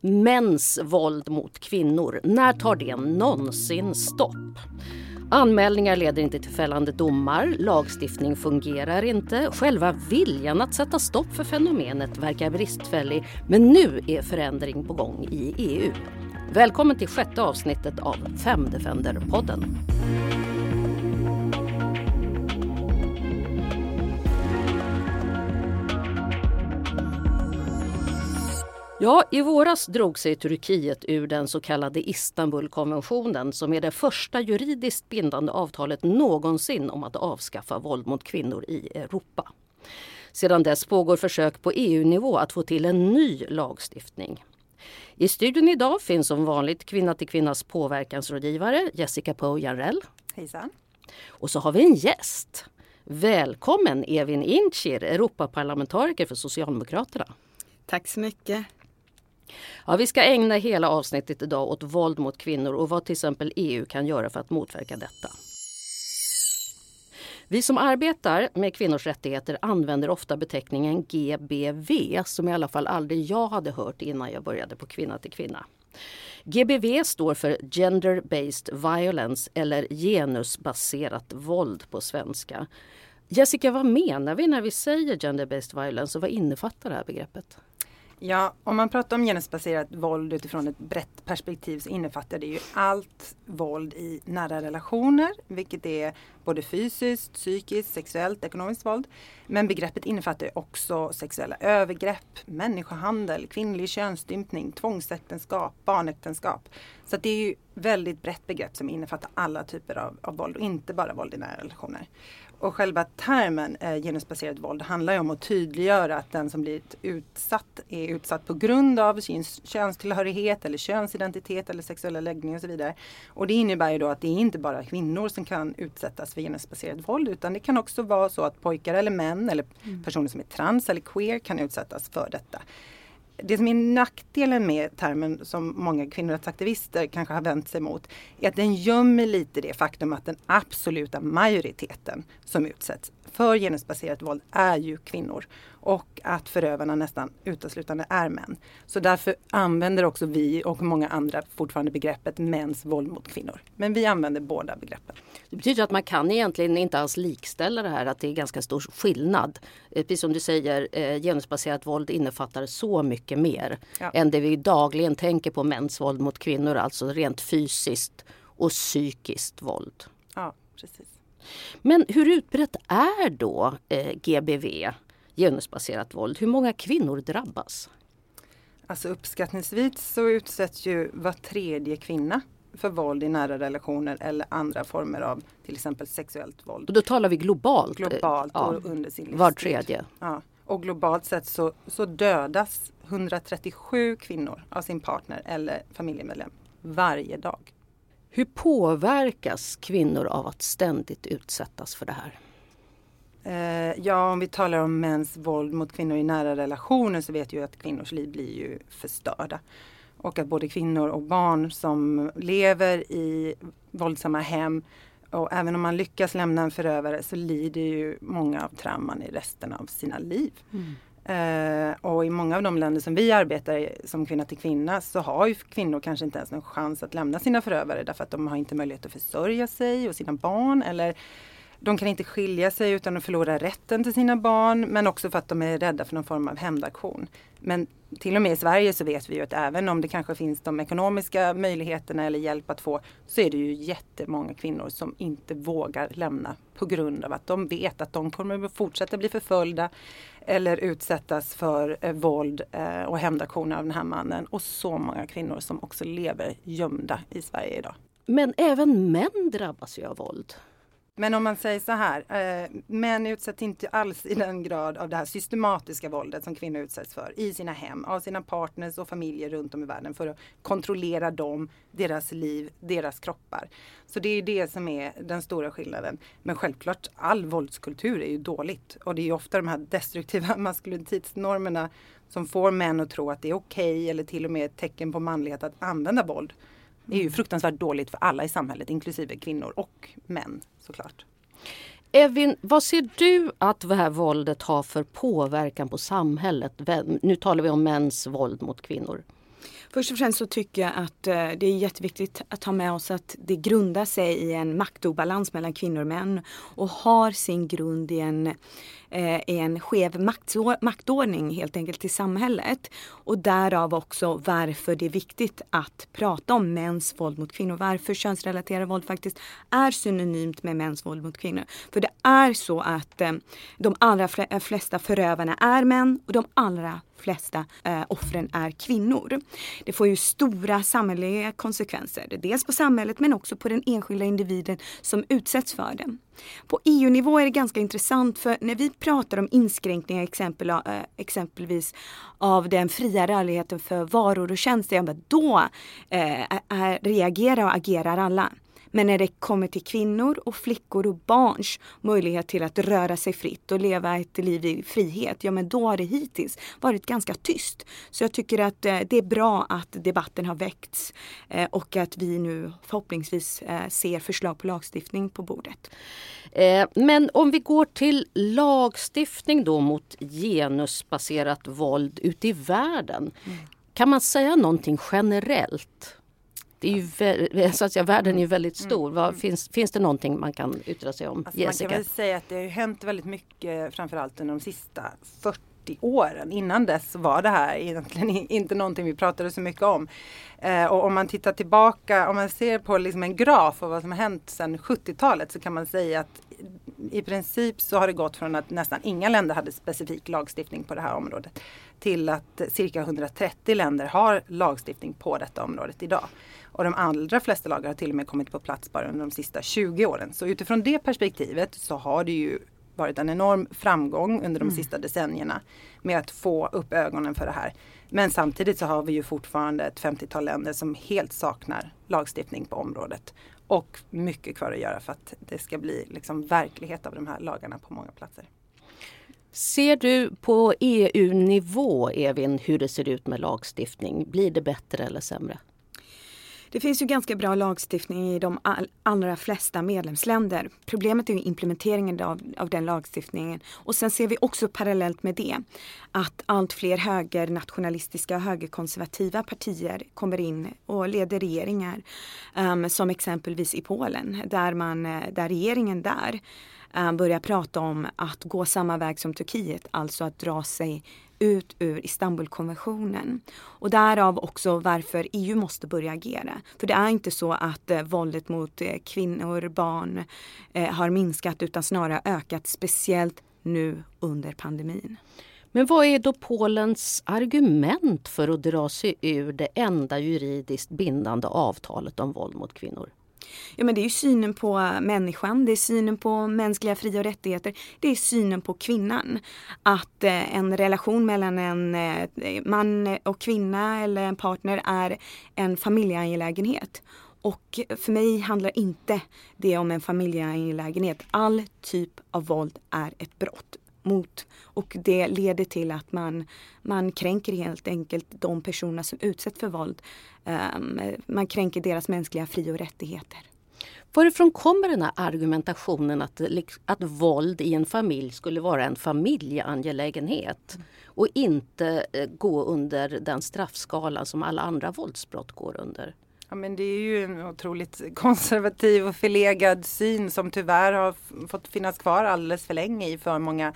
Mäns våld mot kvinnor, när tar det någonsin stopp? Anmälningar leder inte till fällande domar, lagstiftning fungerar inte, själva viljan att sätta stopp för fenomenet verkar bristfällig men nu är förändring på gång i EU. Välkommen till sjätte avsnittet av Femdefender-podden. Ja, i våras drog sig Turkiet ur den så kallade Istanbulkonventionen som är det första juridiskt bindande avtalet någonsin om att avskaffa våld mot kvinnor i Europa. Sedan dess pågår försök på EU-nivå att få till en ny lagstiftning. I studion idag finns som vanligt Kvinna till kvinnas påverkansrådgivare Jessica Poe Janrell. Hejsan. Och så har vi en gäst. Välkommen Evin Incir, Europaparlamentariker för Socialdemokraterna. Tack så mycket. Ja, vi ska ägna hela avsnittet idag åt våld mot kvinnor och vad till exempel EU kan göra för att motverka detta. Vi som arbetar med kvinnors rättigheter använder ofta beteckningen GBV som i alla fall aldrig jag hade hört innan jag började på Kvinna till kvinna. GBV står för Gender Based Violence eller genusbaserat våld på svenska. Jessica, vad menar vi när vi säger Gender Based Violence och vad innefattar det här begreppet? Ja, om man pratar om genusbaserat våld utifrån ett brett perspektiv så innefattar det ju allt våld i nära relationer, vilket är både fysiskt, psykiskt, sexuellt, ekonomiskt våld. Men begreppet innefattar också sexuella övergrepp, människohandel, kvinnlig könsstympning, tvångsäktenskap, barnäktenskap. Så det är ju väldigt brett begrepp som innefattar alla typer av, av våld och inte bara våld i nära relationer. Och själva termen eh, genusbaserat våld handlar ju om att tydliggöra att den som blivit utsatt är utsatt på grund av sin könstillhörighet eller könsidentitet eller sexuella läggning och så vidare. Och det innebär ju då att det är inte bara kvinnor som kan utsättas för genusbaserat våld utan det kan också vara så att pojkar eller män eller mm. personer som är trans eller queer kan utsättas för detta det som är nackdelen med termen som många kvinnorättsaktivister kanske har vänt sig mot är att den gömmer lite det faktum att den absoluta majoriteten som utsätts för genusbaserat våld är ju kvinnor och att förövarna nästan uteslutande är män. Så därför använder också vi och många andra fortfarande begreppet mäns våld mot kvinnor. Men vi använder båda begreppen. Det betyder att man kan egentligen inte alls likställa det här att det är ganska stor skillnad. Eh, precis som du säger, eh, genusbaserat våld innefattar så mycket mer ja. än det vi dagligen tänker på mäns våld mot kvinnor, alltså rent fysiskt och psykiskt våld. Ja, precis. Men hur utbrett är då eh, GBV, genusbaserat våld? Hur många kvinnor drabbas? Alltså uppskattningsvis så utsätts ju var tredje kvinna för våld i nära relationer eller andra former av till exempel sexuellt våld. Och då talar vi globalt? Globalt ja. och under sin livstid. Var tredje? Ja. Och globalt sett så, så dödas 137 kvinnor av sin partner eller familjemedlem varje dag. Hur påverkas kvinnor av att ständigt utsättas för det här? Eh, ja, om vi talar om mäns våld mot kvinnor i nära relationer så vet vi att kvinnors liv blir ju förstörda. Och att både kvinnor och barn som lever i våldsamma hem och även om man lyckas lämna en förövare så lider ju många av trauman i resten av sina liv. Mm. Eh, och i många av de länder som vi arbetar i som kvinna till kvinna så har ju kvinnor kanske inte ens någon chans att lämna sina förövare därför att de har inte möjlighet att försörja sig och sina barn eller de kan inte skilja sig utan att förlora rätten till sina barn men också för att de är rädda för någon form av hämndaktion. Men till och med i Sverige så vet vi ju att även om det kanske finns de ekonomiska möjligheterna eller hjälp att få så är det ju jättemånga kvinnor som inte vågar lämna på grund av att de vet att de kommer att fortsätta bli förföljda eller utsättas för eh, våld eh, och hämndaktioner av den här mannen. Och så många kvinnor som också lever gömda i Sverige idag. Men även män drabbas ju av våld. Men om man säger så här, eh, män utsätts inte alls i den grad av det här systematiska våldet som kvinnor utsätts för i sina hem, av sina partners och familjer runt om i världen för att kontrollera dem, deras liv, deras kroppar. Så det är det som är den stora skillnaden. Men självklart, all våldskultur är ju dåligt och det är ju ofta de här destruktiva maskulinitetsnormerna som får män att tro att det är okej okay, eller till och med ett tecken på manlighet att använda våld. Det är ju fruktansvärt dåligt för alla i samhället, inklusive kvinnor och män såklart. Evin, vad ser du att det här våldet har för påverkan på samhället? Nu talar vi om mäns våld mot kvinnor. Först och främst så tycker jag att eh, det är jätteviktigt att ha med oss att det grundar sig i en maktobalans mellan kvinnor och män och har sin grund i en eh, i en skev maktordning helt enkelt i samhället. Och därav också varför det är viktigt att prata om mäns våld mot kvinnor. Varför könsrelaterat våld faktiskt är synonymt med mäns våld mot kvinnor. För det är så att eh, de allra flesta förövarna är män och de allra flesta eh, offren är kvinnor. Det får ju stora samhälleliga konsekvenser. Dels på samhället men också på den enskilda individen som utsätts för det. På EU-nivå är det ganska intressant för när vi pratar om inskränkningar exempel, eh, exempelvis av den fria rörligheten för varor och tjänster, då eh, är, reagerar och agerar alla. Men när det kommer till kvinnor och flickor och barns möjlighet till att röra sig fritt och leva ett liv i frihet, ja men då har det hittills varit ganska tyst. Så jag tycker att eh, det är bra att debatten har väckts eh, och att vi nu förhoppningsvis eh, ser förslag på lagstiftning på bordet. Men om vi går till lagstiftning då mot genusbaserat våld ute i världen. Mm. Kan man säga någonting generellt? Det är ju, så att säga, världen är ju väldigt mm. stor. Vad, finns, finns det någonting man kan yttra sig om? Alltså man kan väl säga att det har hänt väldigt mycket framförallt under de sista 40 åren. Innan dess var det här egentligen inte någonting vi pratade så mycket om. Eh, och om man tittar tillbaka, om man ser på liksom en graf av vad som har hänt sedan 70-talet så kan man säga att i princip så har det gått från att nästan inga länder hade specifik lagstiftning på det här området till att cirka 130 länder har lagstiftning på detta området idag. Och de allra flesta lagar har till och med kommit på plats bara under de sista 20 åren. Så utifrån det perspektivet så har det ju varit en enorm framgång under de mm. sista decennierna med att få upp ögonen för det här. Men samtidigt så har vi ju fortfarande ett 50-tal länder som helt saknar lagstiftning på området. Och mycket kvar att göra för att det ska bli liksom verklighet av de här lagarna på många platser. Ser du på EU-nivå, Evin, hur det ser ut med lagstiftning? Blir det bättre eller sämre? Det finns ju ganska bra lagstiftning i de all, allra flesta medlemsländer. Problemet är ju implementeringen av, av den lagstiftningen. Och sen ser vi också parallellt med det att allt fler högernationalistiska och högerkonservativa partier kommer in och leder regeringar. Um, som exempelvis i Polen där, man, eh, där regeringen där Eh, börjar prata om att gå samma väg som Turkiet, alltså att dra sig ut ur Istanbulkonventionen. Och därav också varför EU måste börja agera. För det är inte så att eh, våldet mot eh, kvinnor, barn eh, har minskat utan snarare ökat, speciellt nu under pandemin. Men vad är då Polens argument för att dra sig ur det enda juridiskt bindande avtalet om våld mot kvinnor? Ja men det är synen på människan, det är synen på mänskliga fri och rättigheter. Det är synen på kvinnan. Att eh, en relation mellan en eh, man och kvinna eller en partner är en familjeangelägenhet. Och för mig handlar inte det om en familjeangelägenhet. All typ av våld är ett brott mot och det leder till att man, man kränker helt enkelt de personer som utsätts för våld. Um, man kränker deras mänskliga fri och rättigheter. Varifrån kommer den här argumentationen att, att våld i en familj skulle vara en familjeangelägenhet och inte eh, gå under den straffskala som alla andra våldsbrott går under? Ja, men det är ju en otroligt konservativ och förlegad syn som tyvärr har fått finnas kvar alldeles för länge i för många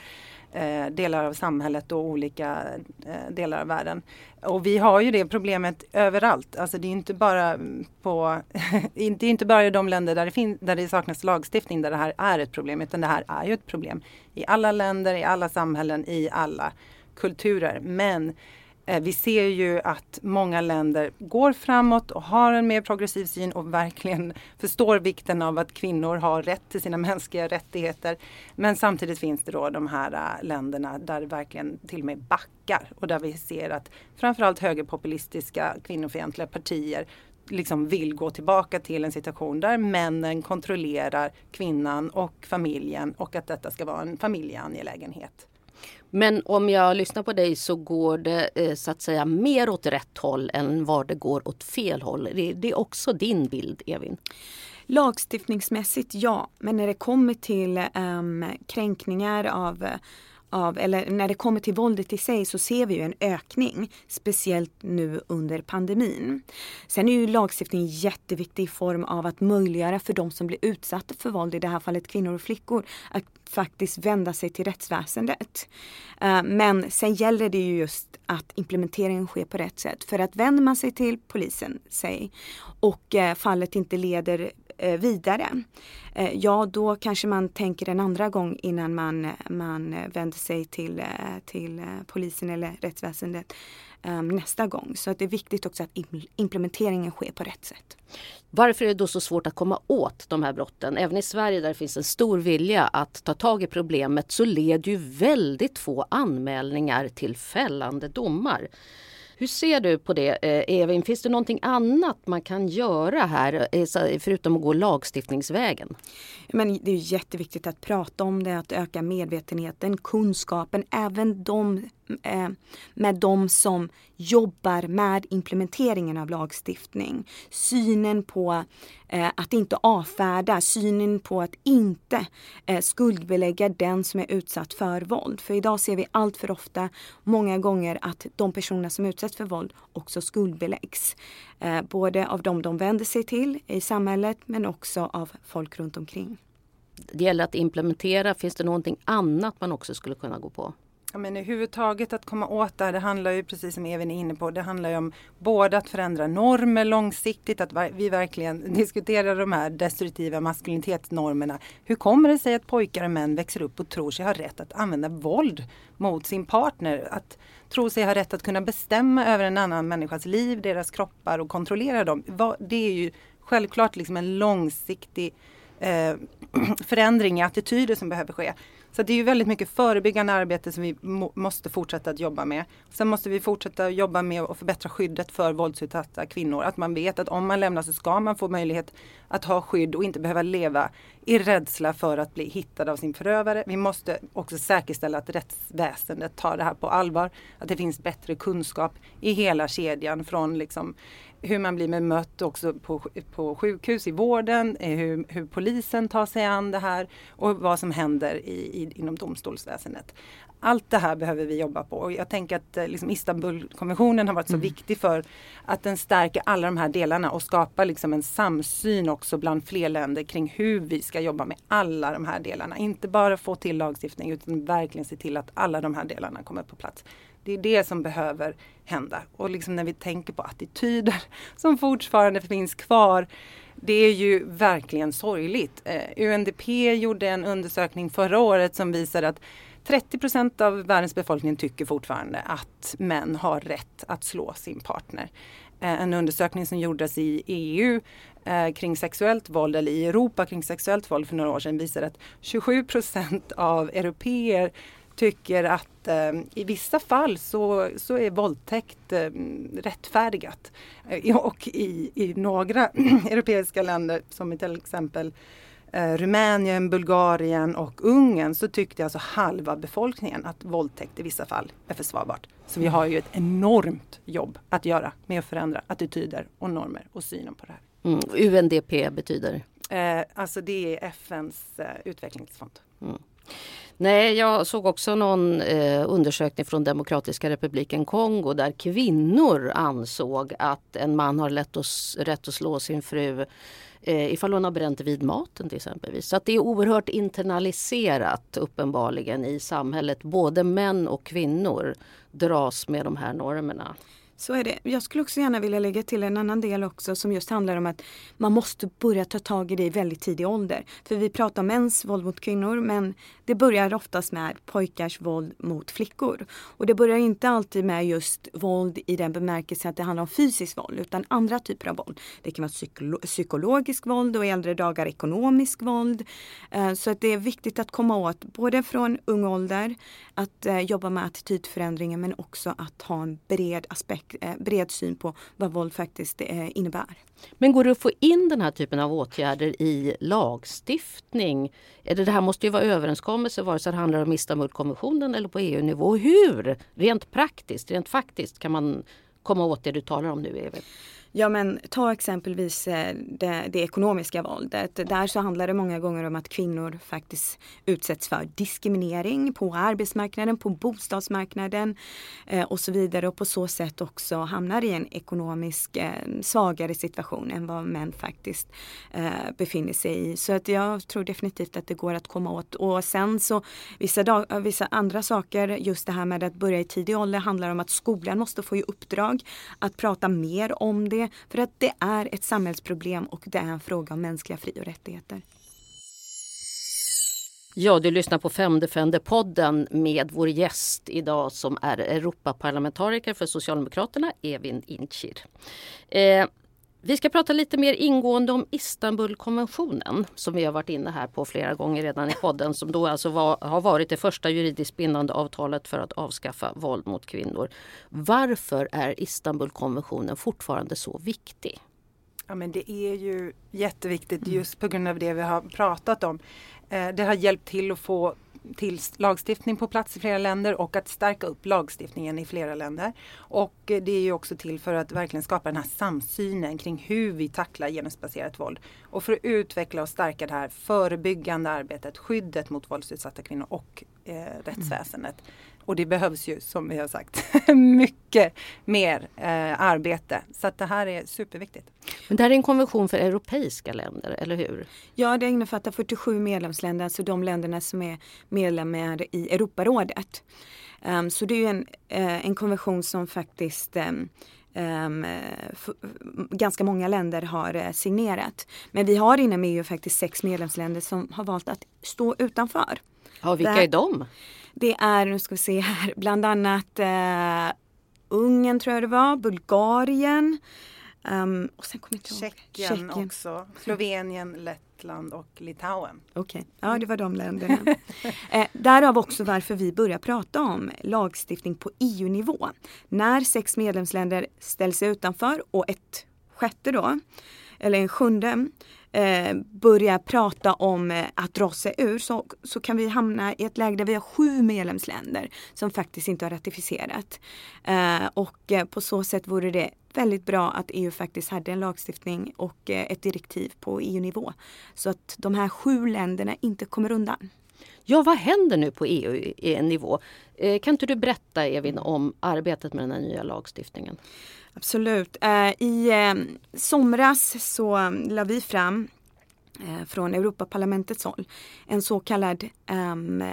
eh, delar av samhället och olika eh, delar av världen. Och vi har ju det problemet överallt. Alltså det är inte bara på det är inte bara i de länder där det, fin- där det saknas lagstiftning där det här är ett problem utan det här är ju ett problem i alla länder, i alla samhällen, i alla kulturer. Men Eh, vi ser ju att många länder går framåt och har en mer progressiv syn och verkligen förstår vikten av att kvinnor har rätt till sina mänskliga rättigheter. Men samtidigt finns det då de här eh, länderna där det verkligen till och med backar och där vi ser att framförallt högerpopulistiska kvinnofientliga partier liksom vill gå tillbaka till en situation där männen kontrollerar kvinnan och familjen och att detta ska vara en familjeangelägenhet. Men om jag lyssnar på dig så går det eh, så att säga mer åt rätt håll än vad det går åt fel håll. Det, är också din bild, Evin? Lagstiftningsmässigt ja, men när det kommer till um, kränkningar av av, eller när det kommer till våldet i sig så ser vi ju en ökning, speciellt nu under pandemin. Sen är ju lagstiftningen jätteviktig i form av att möjliggöra för de som blir utsatta för våld, i det här fallet kvinnor och flickor, att faktiskt vända sig till rättsväsendet. Eh, men sen gäller det ju just att implementeringen sker på rätt sätt. För att vänder man sig till polisen, säg, och eh, fallet inte leder Eh, vidare, eh, ja då kanske man tänker en andra gång innan man, man vänder sig till, eh, till polisen eller rättsväsendet ehm, nästa gång. Så att det är viktigt också att implementeringen sker på rätt sätt. Varför är det då så svårt att komma åt de här brotten? Även i Sverige där det finns en stor vilja att ta tag i problemet så leder ju väldigt få anmälningar till fällande domar. Hur ser du på det, eh, Evin? Finns det någonting annat man kan göra här eh, förutom att gå lagstiftningsvägen? Men det är jätteviktigt att prata om det, att öka medvetenheten, kunskapen, även de eh, med de som jobbar med implementeringen av lagstiftning. Synen på Eh, att inte avfärda, synen på att inte eh, skuldbelägga den som är utsatt för våld. För idag ser vi allt för ofta, många gånger, att de personer som utsätts för våld också skuldbeläggs. Eh, både av dem de vänder sig till i samhället men också av folk runt omkring. Det gäller att implementera. Finns det någonting annat man också skulle kunna gå på? Ja, men överhuvudtaget att komma åt det här, det handlar ju precis som Evin är inne på, det handlar ju om både att förändra normer långsiktigt, att vi verkligen diskuterar de här destruktiva maskulinitetsnormerna. Hur kommer det sig att pojkar och män växer upp och tror sig ha rätt att använda våld mot sin partner? Att tro sig ha rätt att kunna bestämma över en annan människas liv, deras kroppar och kontrollera dem. Det är ju självklart liksom en långsiktig eh, förändring i attityder som behöver ske. Så det är ju väldigt mycket förebyggande arbete som vi må, måste fortsätta att jobba med. Sen måste vi fortsätta jobba med att förbättra skyddet för våldsutsatta kvinnor. Att man vet att om man lämnar så ska man få möjlighet att ha skydd och inte behöva leva i rädsla för att bli hittad av sin förövare. Vi måste också säkerställa att rättsväsendet tar det här på allvar. Att det finns bättre kunskap i hela kedjan från liksom hur man blir bemött också på, på sjukhus, i vården, eh, hur, hur, polisen tar sig an det här och vad som händer i, i, inom domstolsväsendet. Allt det här behöver vi jobba på och jag tänker att eh, liksom Istanbulkonventionen har varit så mm. viktig för att den stärker alla de här delarna och skapar liksom en samsyn också bland fler länder kring hur vi ska jobba med alla de här delarna. Inte bara få till lagstiftning utan verkligen se till att alla de här delarna kommer på plats. Det är det som behöver hända. Och liksom när vi tänker på attityder som fortfarande finns kvar. Det är ju verkligen sorgligt. Eh, UNDP gjorde en undersökning förra året som visade att 30 procent av världens befolkning tycker fortfarande att män har rätt att slå sin partner. Eh, en undersökning som gjordes i EU eh, kring sexuellt våld, eller i Europa kring sexuellt våld för några år sedan visar att 27 procent av europeer tycker att eh, i vissa fall så, så är våldtäkt eh, rättfärdigat. Eh, och i, i några europeiska länder som till exempel eh, Rumänien, Bulgarien och Ungern så tyckte alltså halva befolkningen att våldtäkt i vissa fall är försvarbart. Så vi har ju ett enormt jobb att göra med att förändra attityder och normer och synen på det här. Mm, UNDP betyder? Eh, alltså det är FNs eh, utvecklingsfond. Mm. Nej, jag såg också någon eh, undersökning från Demokratiska republiken Kongo där kvinnor ansåg att en man har lätt att, rätt att slå sin fru eh, ifall hon har bränt vid maten till exempel. Så att det är oerhört internaliserat uppenbarligen i samhället. Både män och kvinnor dras med de här normerna. Så är det. Jag skulle också gärna vilja lägga till en annan del också som just handlar om att man måste börja ta tag i det i väldigt tidig ålder. För vi pratar om mäns våld mot kvinnor men det börjar oftast med pojkars våld mot flickor. Och det börjar inte alltid med just våld i den bemärkelsen att det handlar om fysiskt våld utan andra typer av våld. Det kan vara psykolo psykologisk våld och i äldre dagar ekonomisk våld. Eh, så att det är viktigt att komma åt både från ung ålder att eh, jobba med attitydförändringar men också att ha en bred aspekt Eh, bred syn på vad våld faktiskt eh, innebär. Men går det att få in den här typen av åtgärder i lagstiftning? Det här måste ju vara överenskommelser vare sig det handlar om Istanbulkonventionen eller på EU-nivå. Hur, rent praktiskt, rent faktiskt, kan man komma åt det du talar om nu, Evert? Ja men ta exempelvis eh, det, det, ekonomiska våldet. Där så handlar det många gånger om att kvinnor faktiskt utsätts för diskriminering på arbetsmarknaden, på bostadsmarknaden eh, och så vidare och på så sätt också hamnar i en ekonomisk eh, svagare situation än vad män faktiskt eh, befinner sig i. Så att jag tror definitivt att det går att komma åt. Och sen så vissa, dag, eh, vissa andra saker, just det här med att börja i tidig ålder handlar om att skolan måste få i uppdrag att prata mer om det det för att det är ett samhällsproblem och det är en fråga om mänskliga fri och rättigheter. Ja, du lyssnar på Femdefender-podden med vår gäst idag som är Europaparlamentariker för Socialdemokraterna, Evin Incir. Eh, vi ska prata lite mer ingående om Istanbulkonventionen som vi har varit inne här på flera gånger redan i podden som då alltså var, har varit det första juridiskt bindande avtalet för att avskaffa våld mot kvinnor. Varför är Istanbulkonventionen fortfarande så viktig? Ja men det är ju jätteviktigt just på grund av det vi har pratat om. Eh, det har hjälpt till att få till lagstiftning på plats i flera länder och att stärka upp lagstiftningen i flera länder. Och det är ju också till för att verkligen skapa den här samsynen kring hur vi tacklar genusbaserat våld. Och för att utveckla och stärka det här förebyggande arbetet, skyddet mot våldsutsatta kvinnor och eh, rättsväsendet. Mm. Och det behövs ju som vi har sagt mycket mer eh, arbete. Så att det här är superviktigt. Men det här är en konvention för europeiska länder, eller hur? Ja, det innefattar 47 medlemsländer, alltså de länderna som är medlemmar i Europarådet. Um, så det är en, uh, en konvention som faktiskt um, Um, ganska många länder har uh, signerat. Men vi har inom EU faktiskt sex medlemsländer som har valt att stå utanför. Ja, vilka Där, är de? Det är, nu ska vi se här, bland annat uh, Ungern tror jag det var, Bulgarien, Um, och sen kommer jag Tjeckien, Tjeckien också, Slovenien, Lettland och Litauen. Okej, okay. ja det var de länderna. eh, därav också varför vi börjar prata om lagstiftning på EU-nivå. När sex medlemsländer ställs utanför och ett sjätte då, eller en sjunde, eh, börja prata om eh, att dra sig ur så, så kan vi hamna i ett läge där vi har sju medlemsländer som faktiskt inte har ratificerat. Eh, och eh, på så sätt vore det väldigt bra att EU faktiskt hade en lagstiftning och eh, ett direktiv på EU-nivå. Så att de här sju länderna inte kommer undan. Ja, vad händer nu på EU-nivå? Eh, kan inte du berätta Evin om arbetet med den här nya lagstiftningen? Absolut. Eh, I eh, somras så mm, la vi fram från Europaparlamentets håll en så kallad ehm,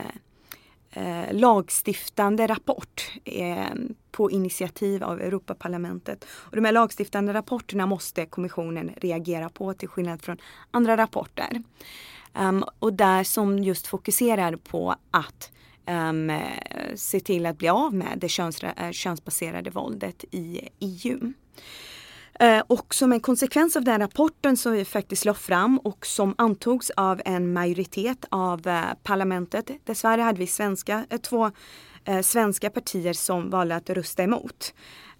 eh, lagstiftande rapport eh, på initiativ av Europaparlamentet. Och de här lagstiftande rapporterna måste kommissionen reagera på till skillnad från andra rapporter. Um, och där som just fokuserar på att um, se till att bli av med det köns, eh, könsbaserade våldet i EU. Eh, och som en konsekvens av den rapporten som vi faktiskt la fram och som antogs av en majoritet av eh, parlamentet. Dessvärre hade vi svenska, två svenska partier som valde att rösta emot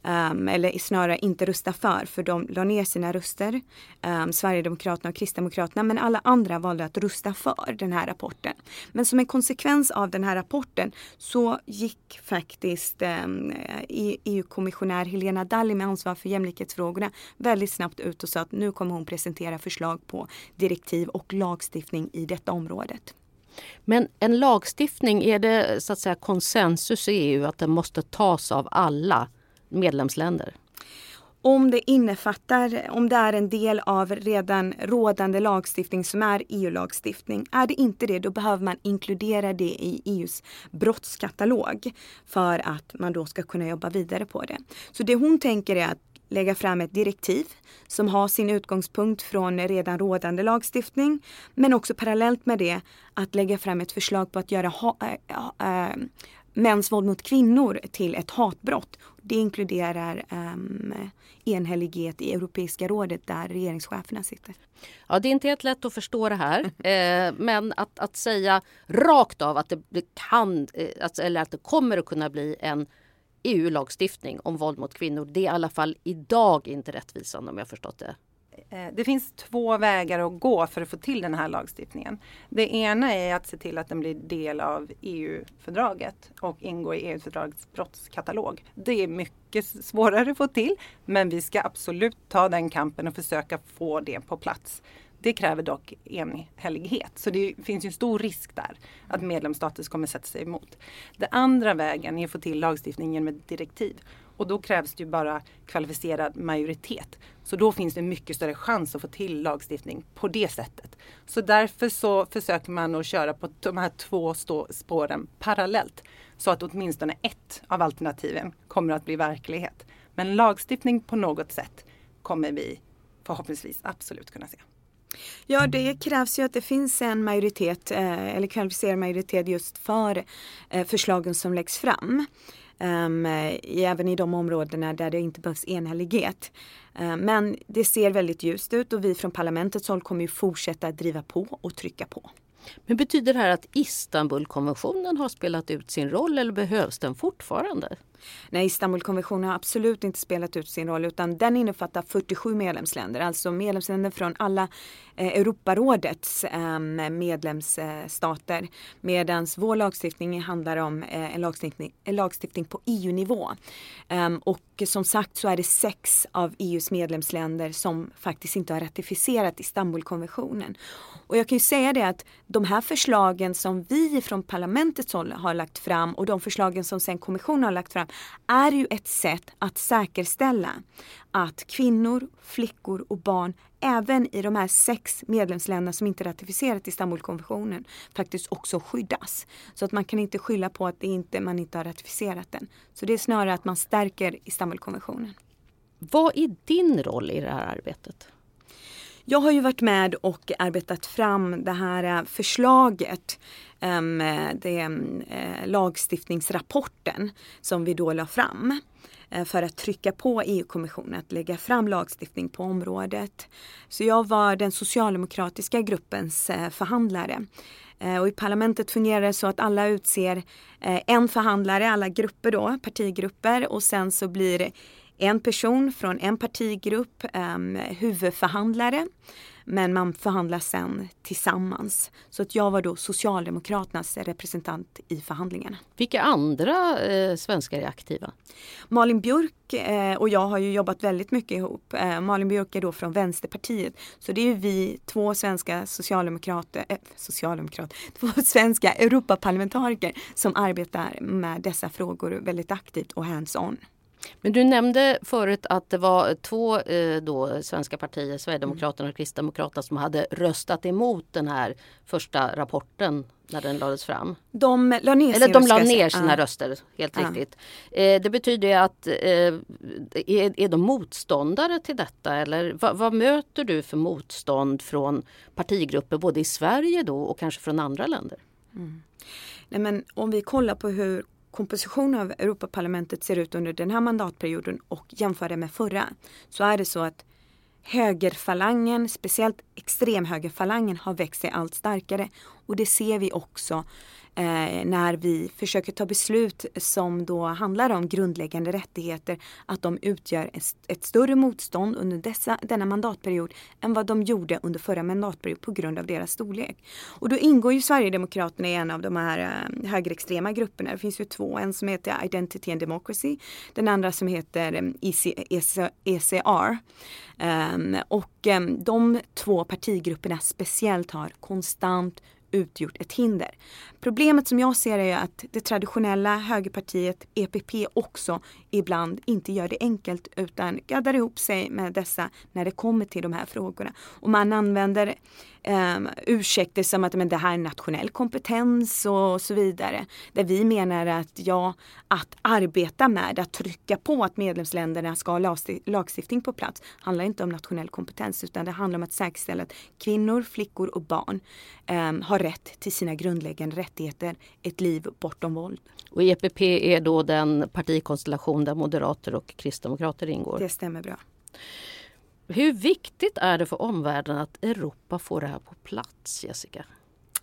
um, eller snarare inte rösta för, för de la ner sina röster, um, Sverigedemokraterna och Kristdemokraterna, men alla andra valde att rösta för den här rapporten. Men som en konsekvens av den här rapporten så gick faktiskt um, EU-kommissionär Helena Dalli med ansvar för jämlikhetsfrågorna väldigt snabbt ut och sa att nu kommer hon presentera förslag på direktiv och lagstiftning i detta området. Men en lagstiftning, är det så att säga konsensus i EU att den måste tas av alla medlemsländer? Om det innefattar, om det är en del av redan rådande lagstiftning som är EU-lagstiftning. Är det inte det, då behöver man inkludera det i EUs brottskatalog för att man då ska kunna jobba vidare på det. Så det hon tänker är att lägga fram ett direktiv som har sin utgångspunkt från redan rådande lagstiftning. Men också parallellt med det att lägga fram ett förslag på att göra ha, äh, äh, mäns våld mot kvinnor till ett hatbrott. Det inkluderar um, enhällighet i Europeiska rådet där regeringscheferna sitter. Ja, det är inte helt lätt att förstå det här. eh, men att, att säga rakt av att det kan, eh, eller att det kommer att kunna bli en EU-lagstiftning om våld mot kvinnor. Det är i alla fall idag inte rättvisande om jag förstått det Eh, det finns två vägar att gå för att få till den här lagstiftningen. Det ena är att se till att den blir del av EU-fördraget och ingår i EU-fördragets brottskatalog. Det är mycket svårare att få till men vi ska absolut ta den kampen och försöka få det på plats. Det kräver dock enhällighet, så det finns ju stor risk där att medlemsstater kommer sätta sig emot. Den andra vägen är att få till lagstiftningen med direktiv och då krävs det ju bara kvalificerad majoritet. Så då finns det mycket större chans att få till lagstiftning på det sättet. Så därför så försöker man att köra på de här två spåren parallellt. Så att åtminstone ett av alternativen kommer att bli verklighet. Men lagstiftning på något sätt kommer vi förhoppningsvis absolut kunna se. Ja, det krävs ju att det finns en majoritet eh, eller kvalificerad majoritet just för eh, förslagen som läggs fram. Um, även i de områdena där det inte behövs enhällighet. Uh, men det ser väldigt ljust ut och vi från parlamentets håll kommer ju fortsätta att driva på och trycka på. Men betyder det här att Istanbulkonventionen har spelat ut sin roll eller behövs den fortfarande? Nej, Istanbulkonventionen har absolut inte spelat ut sin roll utan den innefattar 47 medlemsländer, alltså medlemsländer från alla Eh, Europarådets ehm, medlemsstater. Medan vår lagstiftning handlar om eh, en, lagstiftning, en lagstiftning på EU-nivå. Ehm, och som sagt så är det sex av EUs medlemsländer som faktiskt inte har ratificerat Istanbulkonventionen. Och jag kan ju säga det att de här förslagen som vi från parlamentets håll har lagt fram och de förslagen som sen kommissionen har lagt fram är ju ett sätt att säkerställa att kvinnor, flickor och barn även i de här sex medlemsländerna som inte ratificerat Istanbulkonventionen faktiskt också skyddas. Så att man kan inte skylla på att det inte, man inte har ratificerat den. Så det är snarare att man stärker Istanbulkonventionen. Vad är din roll i det här arbetet? Jag har ju varit med och arbetat fram det här eh, förslaget, ehm, det eh, lagstiftningsrapporten som vi då la fram eh, Eh, för att trycka på EU-kommissionen att lägga fram lagstiftning på området. Så jag var den socialdemokratiska gruppens eh, förhandlare. Eh, och I parlamentet fungerar det så att alla utser en förhandlare, alla grupper då, partigrupper och sen så blir en person från en partigrupp ehm, huvudförhandlare. Men man förhandlar sen tillsammans. Så att jag var då Socialdemokraternas representant i förhandlingarna. Vilka andra eh, svenskar är aktiva? Malin Björk eh, och jag har ju jobbat väldigt mycket ihop. Eh, Malin Björk är då från Vänsterpartiet. Så det är vi två svenska socialdemokrater, eh, socialdemokrater, två svenska Europaparlamentariker som arbetar med dessa frågor väldigt aktivt och hands-on. Men du nämnde förut att det var två eh, då, svenska partier, Sverigedemokraterna och Kristdemokraterna som hade röstat emot den här första rapporten när den lades fram. De la ner, Eller de la ner sina ja. röster, helt ja. riktigt. Eh, det betyder att eh, är, är de motståndare till detta eller vad, vad, möter du för motstånd från partigrupper både i Sverige då och kanske från andra länder? Mm. Nej, men om vi kollar på hur komposition av Europaparlamentet ser ut under den här mandatperioden och jämför det med förra så är det så att högerfalangen, speciellt extremhögerfalangen har växt sig allt starkare och det ser vi också eh, när vi försöker ta beslut som då handlar om grundläggande rättigheter, att de utgör ett, ett större motstånd under dessa, denna mandatperiod än vad de gjorde under förra mandatperioden på grund av deras storlek. Och då ingår ju Sverigedemokraterna i en av de här eh, högerextrema grupperna. Det finns ju två, en som heter Identity and Democracy, den andra som heter eh, EC, EC, ECR. Um, ehm, och um, de två partigrupperna speciellt har konstant utgjort ett hinder. Problemet som jag ser är att det traditionella högerpartiet EPP också ibland inte gör det enkelt utan gaddar ihop sig med dessa när det kommer till de här frågorna. Och man använder eh, ursäkter som att men det här är nationell kompetens och så vidare. Där vi menar att ja, att arbeta med, att trycka på att medlemsländerna ska ha lagstiftning på plats handlar inte om nationell kompetens utan det handlar om att säkerställa att kvinnor, flickor och barn eh, har rätt till sina grundläggande rättigheter, ett liv bortom våld. Och EPP är då den partikonstellation där moderater och kristdemokrater ingår? Det stämmer bra. Hur viktigt är det för omvärlden att Europa får det här på plats, Jessica?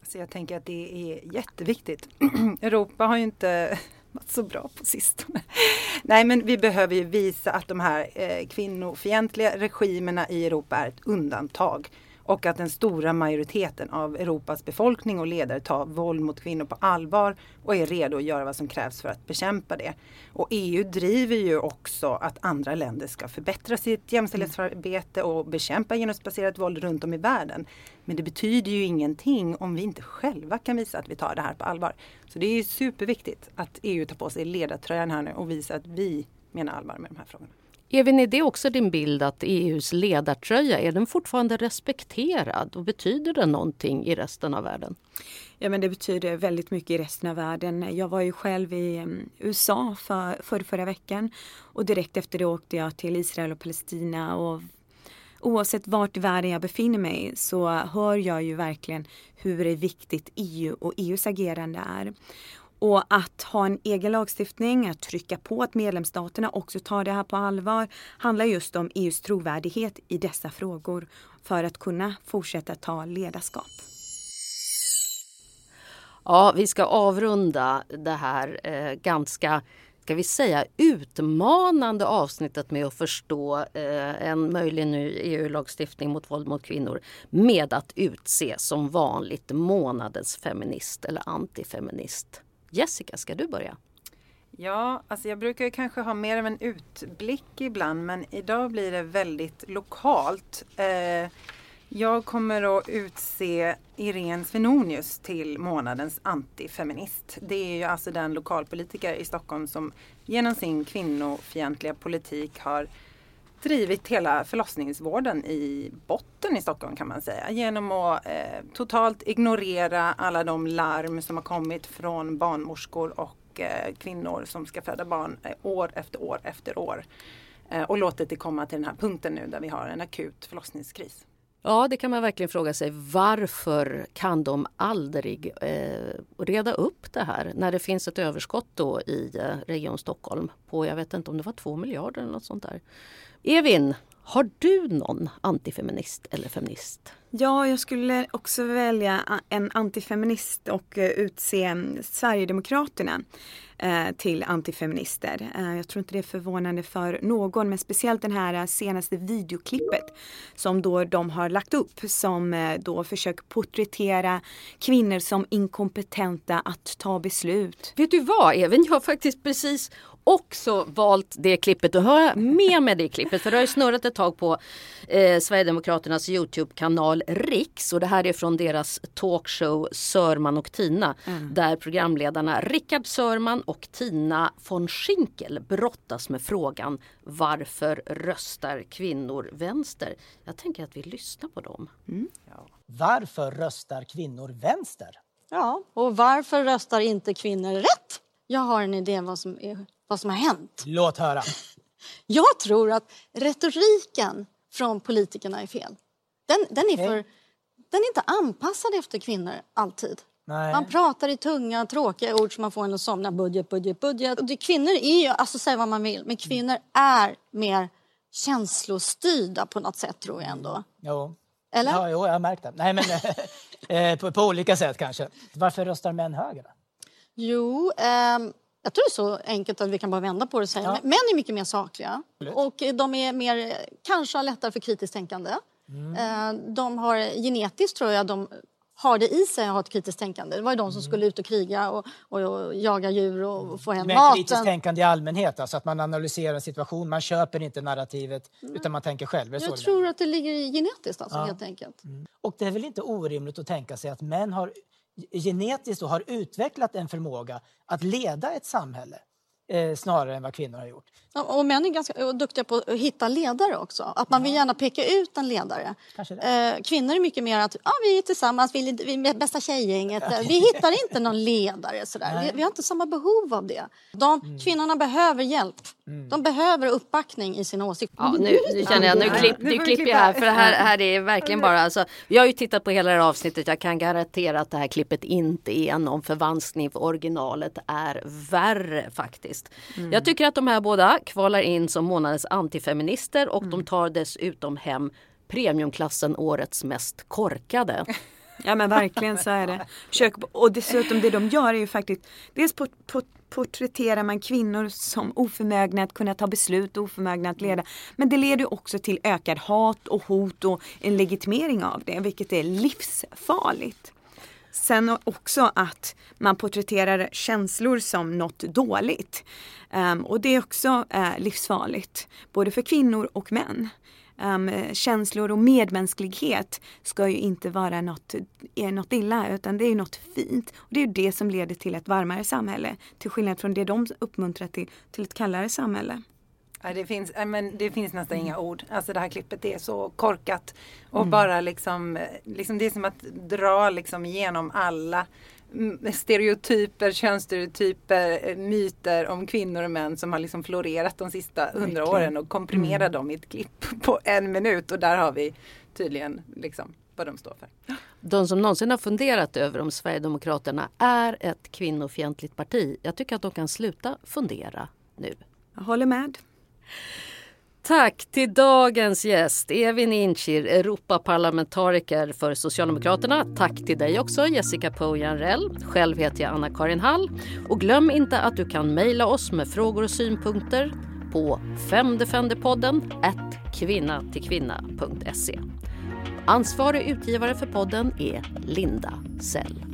Så jag tänker att det är jätteviktigt. Europa har ju inte varit så bra på sistone. Nej men vi behöver ju visa att de här eh, kvinnofientliga regimerna i Europa är ett undantag och att den stora majoriteten av Europas befolkning och ledare tar våld mot kvinnor på allvar och är redo att göra vad som krävs för att bekämpa det. Och EU driver ju också att andra länder ska förbättra sitt jämställdhetsarbete och bekämpa genusbaserat våld runt om i världen. Men det betyder ju ingenting om vi inte själva kan visa att vi tar det här på allvar. Så det är superviktigt att EU tar på sig ledartröjan här nu och visar att vi menar allvar med de här frågorna. Evin, är det också din bild att EUs ledartröja, är den fortfarande respekterad och betyder den någonting i resten av världen? Ja men det betyder väldigt mycket i resten av världen. Jag var ju själv i mm, USA för, för förra veckan och direkt efter det åkte jag till Israel och Palestina och oavsett vart i världen jag befinner mig så hör jag ju verkligen hur viktigt EU och EUs agerande är. Och att ha en egen lagstiftning, att trycka på att medlemsstaterna också tar det här på allvar, handlar just om EUs trovärdighet i dessa frågor för att kunna fortsätta ta ledarskap. Ja, vi ska avrunda det här eh, ganska ska vi säga, utmanande avsnittet med att förstå eh, en möjlig ny EU-lagstiftning mot våld mot kvinnor med att utse som vanligt månadens feminist eller antifeminist. Jessica, ska du börja? Ja, alltså jag brukar kanske ha mer av en utblick ibland men idag blir det väldigt lokalt. Eh, jag kommer att utse Irene Svenonius till månadens antifeminist. Det är ju alltså den lokalpolitiker i Stockholm som genom sin kvinnofientliga politik har drivit hela förlossningsvården i botten i Stockholm kan man säga. Genom att eh, totalt ignorera alla de larm som har kommit från barnmorskor och eh, kvinnor som ska föda barn eh, år efter år efter år. Eh, och låtit det komma till den här punkten nu där vi har en akut förlossningskris. Ja, det kan man verkligen fråga sig. Varför kan de aldrig eh, reda upp det här när det finns ett överskott då i eh, Region Stockholm på, jag vet inte om det var två miljarder eller något sånt där. Evin, har du någon antifeminist eller feminist? Ja, jag skulle också välja en antifeminist och eh, utse Sverigedemokraterna eh, till antifeminister. Eh, jag tror inte det är förvånande för någon, men speciellt den här senaste videoklippet som då de har lagt upp som då försöker porträttera kvinnor som inkompetenta att ta beslut. Vet du vad, Evin, jag har faktiskt precis också valt det klippet och har med mig det klippet för det har ju snurrat ett tag på eh, Sverigedemokraternas Youtube-kanal Riks och det här är från deras talkshow Sörman och Tina mm. där programledarna Rickard Sörman och Tina von Schinkel brottas med frågan Varför röstar kvinnor vänster? Jag tänker att vi lyssnar på dem. Mm. Ja. Varför röstar kvinnor vänster? Ja, och varför röstar inte kvinnor rätt? Jag har en idé vad som är vad som har hänt. Låt höra. Jag tror att retoriken från politikerna är fel. Den, den, är, för, den är inte anpassad efter kvinnor alltid. Nej. Man pratar i tunga, tråkiga ord som man får en att somna. Budget, budget, budget. Och det, kvinnor är ju, alltså säga vad man vill, men kvinnor är mer känslostyrda på något sätt tror jag ändå. Jo. Eller? Ja, jo, jag har märkt det. Nej, men, eh, på, på, olika sätt kanske. Varför röstar män höger? Jo, ehm, jag tror det är så enkelt att vi kan bara vända på det och säga. Ja. Män är mycket mer sakliga och de är mer, kanske lättare för kritiskt tänkande. Mm. Eh, de har genetiskt tror jag de har det i sig att ha ett kritiskt tänkande. Det var ju de som mm. skulle ut och kriga och, och, och jaga djur och få hem Men maten. kritiskt tänkande i allmänhet, alltså att man analyserar en situation, man köper inte narrativet mm. utan man tänker själv. Jag tror att det ligger genetiskt alltså, ja. helt enkelt. Mm. Och det är väl inte orimligt att tänka sig att män har genetiskt har utvecklat en förmåga att leda ett samhälle eh, snarare än vad kvinnor har gjort. Och män är ganska duktiga på att hitta ledare också. Att man vill gärna peka ut en ledare. Eh, kvinnor är mycket mer att ah, vi är tillsammans, vi är, vi är bästa tjejgänget. Vi hittar inte någon ledare sådär. Vi, vi, har inte samma behov av det. De, mm. Kvinnorna behöver hjälp. Mm. De behöver uppbackning i sin åsikt. Ja, nu, nu känner jag, nu, klipp, nu klipper jag här för här, här är verkligen bara alltså, Jag har ju tittat på hela det här avsnittet. Jag kan garantera att det här klippet inte är någon förvanskning för originalet är värre faktiskt. Mm. Jag tycker att de här båda kvalar in som månadens antifeminister och mm. de tar dessutom hem premiumklassen Årets mest korkade. Ja men verkligen så är det. Försök, och dessutom det de gör är ju faktiskt dels på, på, porträtterar man kvinnor som oförmögna att kunna ta beslut, oförmögna att leda. Men det leder också till ökad hat och hot och en legitimering av det, vilket är livsfarligt. Sen också att man porträtterar känslor som något dåligt. Um, och det är också uh, livsfarligt, både för kvinnor och män. Um, känslor och medmänsklighet ska ju inte vara något, är något illa utan det är något fint. Och Det är det som leder till ett varmare samhälle. Till skillnad från det de uppmuntrar till, till ett kallare samhälle. Det, finns, men det finns nästan inga ord. Alltså det här klippet är så korkat. Och mm. bara liksom, liksom, det är som att dra liksom igenom alla stereotyper, könsstereotyper, myter om kvinnor och män som har liksom florerat de sista hundra åren och komprimera mm. dem i ett klipp på en minut och där har vi tydligen liksom vad de står för. De som någonsin har funderat över om Sverigedemokraterna är ett kvinnofientligt parti, jag tycker att de kan sluta fundera nu. Jag håller med. Tack till dagens gäst, Evin Incir, Europaparlamentariker för Socialdemokraterna. Tack till dig också, Jessica Pojanrell. Själv heter jag Anna-Karin Hall. Och glöm inte att du kan mejla oss med frågor och synpunkter på femdefenderpodden kvinnatillkvinna.se. Ansvarig utgivare för podden är Linda Sell.